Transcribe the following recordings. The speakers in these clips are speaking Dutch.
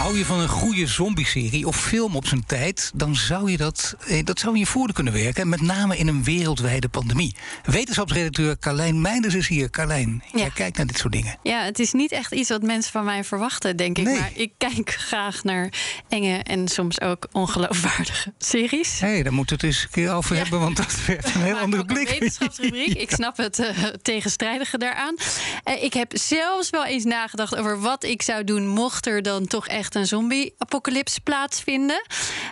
Hou je van een goede zombie-serie of film op zijn tijd, dan zou je dat, eh, dat zou in je voordeel kunnen werken. Met name in een wereldwijde pandemie. Wetenschapsredacteur Carlijn Meinders is hier. Carlijn, Ja. jij kijkt naar dit soort dingen. Ja, het is niet echt iets wat mensen van mij verwachten, denk ik. Nee. Maar ik kijk graag naar enge en soms ook ongeloofwaardige series. Hé, daar moeten we het eens een keer over Ja. hebben, want dat werd een heel andere een blik. wetenschapsrubriek. Ik snap het eh, tegenstrijdige daaraan. Eh, ik heb zelfs wel eens nagedacht over wat ik zou doen mocht er dan toch echt een zombie-apocalypse plaatsvinden.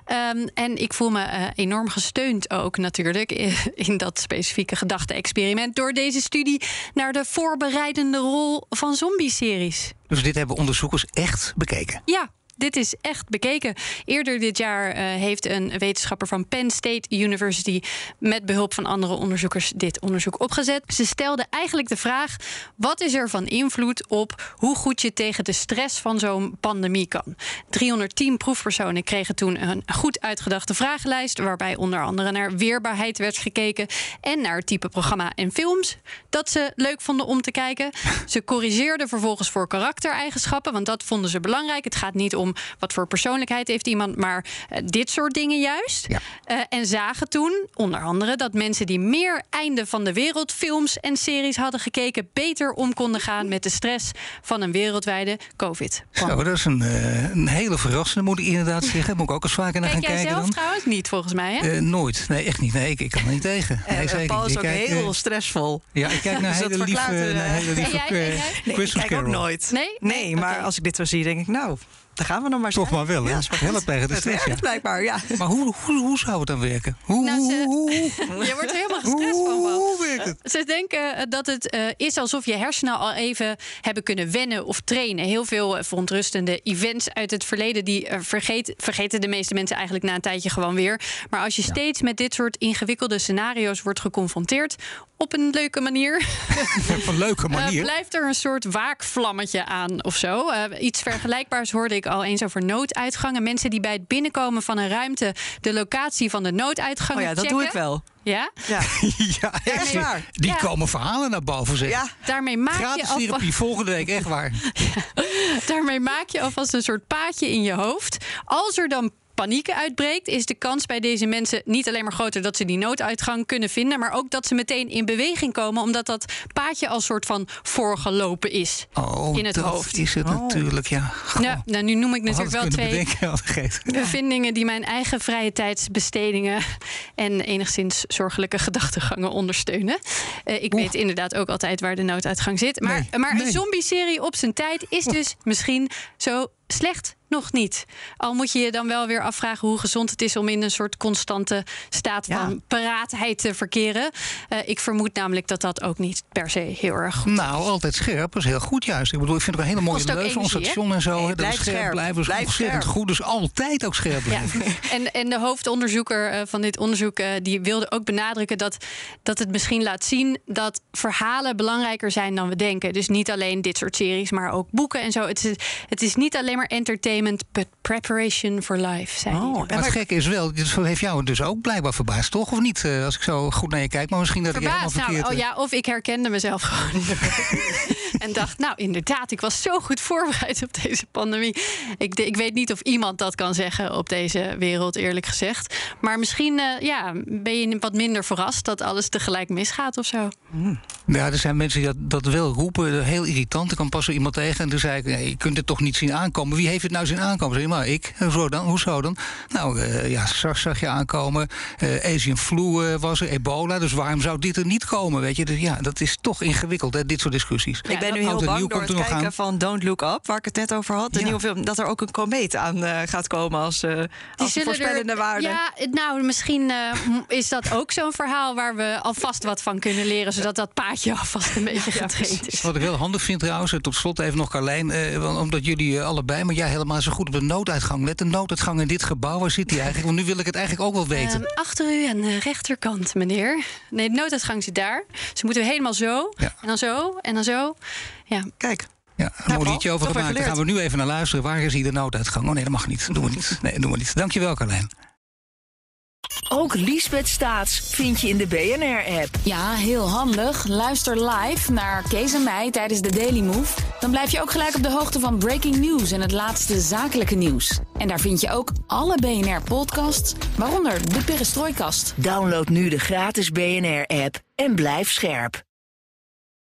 Ehm, en ik voel me eh, enorm gesteund ook natuurlijk eh, in dat specifieke gedachte-experiment door deze studie naar de voorbereidende rol van zombie-series. Dus dit hebben onderzoekers echt bekeken. Ja. Dit is echt bekeken. Eerder dit jaar eh, heeft een wetenschapper van Penn State University met behulp van andere onderzoekers dit onderzoek opgezet. Ze stelden eigenlijk de vraag: wat is er van invloed op hoe goed je tegen de stress van zo'n pandemie kan? 310 proefpersonen kregen toen een goed uitgedachte vragenlijst, waarbij onder andere naar weerbaarheid werd gekeken en naar het type programma en films dat ze leuk vonden om te kijken. Ze corrigeerden vervolgens voor karaktereigenschappen, want dat vonden ze belangrijk. Het gaat niet om wat voor persoonlijkheid heeft iemand, maar eh, dit soort dingen juist. Ja. Eh, en zagen toen onder andere dat mensen die meer einde van de wereld films en series hadden gekeken, beter om konden gaan met de stress van een wereldwijde COVID. Zo, dat is een, eh, een hele verrassende, moet ik inderdaad zeggen. Moet ik ook eens vaker naar Kijk gaan jij kijken zelf dan. trouwens niet, volgens mij, hè? Eh, nooit. Nee, echt niet. Nee, ik, ik kan er niet tegen. En nee, zeker Paul is Ik ook kijk, heel stressvol. Ja, ik kijk naar Dus hele lieve, naar hele lieve, jij, jij? Nee, ik kijk ook nooit. Nee? Nee, Nee, maar als ik dit zo zie, denk ik, nou, daar gaan we nog maar. Toch maar wel, hè? Ja, goed. tegen de stress, ja. blijkbaar, ja. Maar hoe, hoe, hoe zou het dan werken? Hoe, Nou, ze- hoe, hoe, Je wordt er helemaal gestrest van, het? Ze denken eh, dat het eh, is alsof je hersenen al even hebben kunnen wennen of trainen. Heel veel eh, verontrustende events uit het verleden, die vergeet, vergeten de meeste mensen eigenlijk na een tijdje gewoon weer. Maar als je steeds met dit soort ingewikkelde scenario's wordt geconfronteerd, op een leuke manier, Op een leuke manier. blijft er een soort waakvlammetje aan of zo. Eh, iets vergelijkbaars hoorde ik al eens over nooduitgangen. Mensen die bij het binnenkomen van een ruimte de locatie van de nooduitgang Oh ja, dat checken. doe ik wel. Ja? Ja, ja, echt. waar. Die Ja. komen verhalen naar boven, zeg. ja. Daarmee maak, je Gratis therapie, volgende week, echt waar. daarmee maak je alvast een soort paadje in je hoofd. Als er dan paniek uitbreekt, is de kans bij deze mensen niet alleen maar groter dat ze die nooduitgang kunnen vinden, maar ook dat ze meteen in beweging komen, omdat dat paadje als soort van voorgelopen is. Oh, In het dat hoofd. is het natuurlijk, ja. Goh, Ja, nou, nu noem ik hadden natuurlijk wel twee bedenken, bevindingen die mijn eigen vrije tijdsbestedingen en enigszins zorgelijke gedachtegangen ondersteunen. Eh, ik Oeh. weet inderdaad ook altijd waar de nooduitgang zit. Maar, Nee, maar nee. een zombie-serie op zijn tijd is dus misschien zo slecht nog niet. Al moet je je dan wel weer afvragen hoe gezond het is om in een soort constante staat Ja. van paraatheid te verkeren. Eh, ik vermoed namelijk dat dat ook niet per se heel erg goed Nou, altijd scherp. Is heel goed juist. Ik bedoel, ik vind het een hele mooie leus van ons station en zo. Nee, blijf scherp, scherp. blijven. Is ontzettend goed. Dus altijd ook scherp Ja, blijven. en, en de hoofdonderzoeker eh, van dit onderzoek eh, die wilde ook benadrukken dat, dat het misschien laat zien dat verhalen belangrijker zijn dan we denken. Dus niet alleen dit soort series, maar ook boeken en zo. Het is, het is niet alleen maar entertainment, but preparation for life. Zei Oh, erbij. Maar het gekke is wel, dit heeft jou dus ook blijkbaar verbaasd, toch? Of niet? Eh, Als ik zo goed naar je kijk, maar misschien dat ik Verbaasd. helemaal Nou, verkeerd... oh ja, of ik herkende mezelf gewoon. en dacht, nou inderdaad, ik was zo goed voorbereid op deze pandemie. Ik, ik weet niet of iemand dat kan zeggen op deze wereld, eerlijk gezegd. Maar misschien eh, ja, ben je wat minder verrast dat alles tegelijk misgaat of zo. Ja, er zijn mensen die dat, dat wel roepen. Heel irritant. Ik kwam pas zo iemand tegen en toen zei ik... Nee, je kunt het toch niet zien aankomen. Wie heeft het nou zien aankomen? Zeg je, maar ik. Hoezo dan? Hoezo dan? Nou, eh, ja, SARS zag je aankomen. Eh Asian flu eh, was er. Ebola. Dus waarom zou dit er niet komen? Weet je? Dus ja, dat is toch ingewikkeld, hè, dit soort discussies. Ik ben nu heel bang nieuw door komt het er nog kijken aan. van Don't Look Up, waar ik het net over had. De Ja. nieuwe film, dat er ook een komeet aan eh, gaat komen als, eh als voorspellende er- waarde. Ja, nou, misschien eh, is dat ook zo'n verhaal waar we alvast wat van kunnen leren, zodat dat paadje alvast een beetje getraind is. Wat ik wel handig vind trouwens, tot slot even nog Carlijn, eh, want omdat jullie allebei, maar jij helemaal zo goed op de nooduitgang let. De nooduitgang in dit gebouw, waar zit die eigenlijk? Want nu wil ik het eigenlijk ook wel weten. Ehm, achter u aan de rechterkant, meneer. Nee, de nooduitgang zit daar. Dus moeten we helemaal zo. Ja. En dan zo. En dan zo. Ja. Kijk, ja, een mooi liedje over gemaakt. Daar gaan we nu even naar luisteren. Waar is hier de nooduitgang? Oh nee, dat mag niet. Doen we niet. Nee, doen we niet. Dankjewel Carlijn. Ook Liesbeth Staats vind je in de BNR-app. Ja, heel handig. Luister live naar Kees en mij tijdens de Daily Move. Dan blijf je ook gelijk op de hoogte van breaking news en het laatste zakelijke nieuws. En daar vind je ook alle BNR-podcasts, waaronder de Perestrooikast. Download nu de gratis BNR-app en blijf scherp.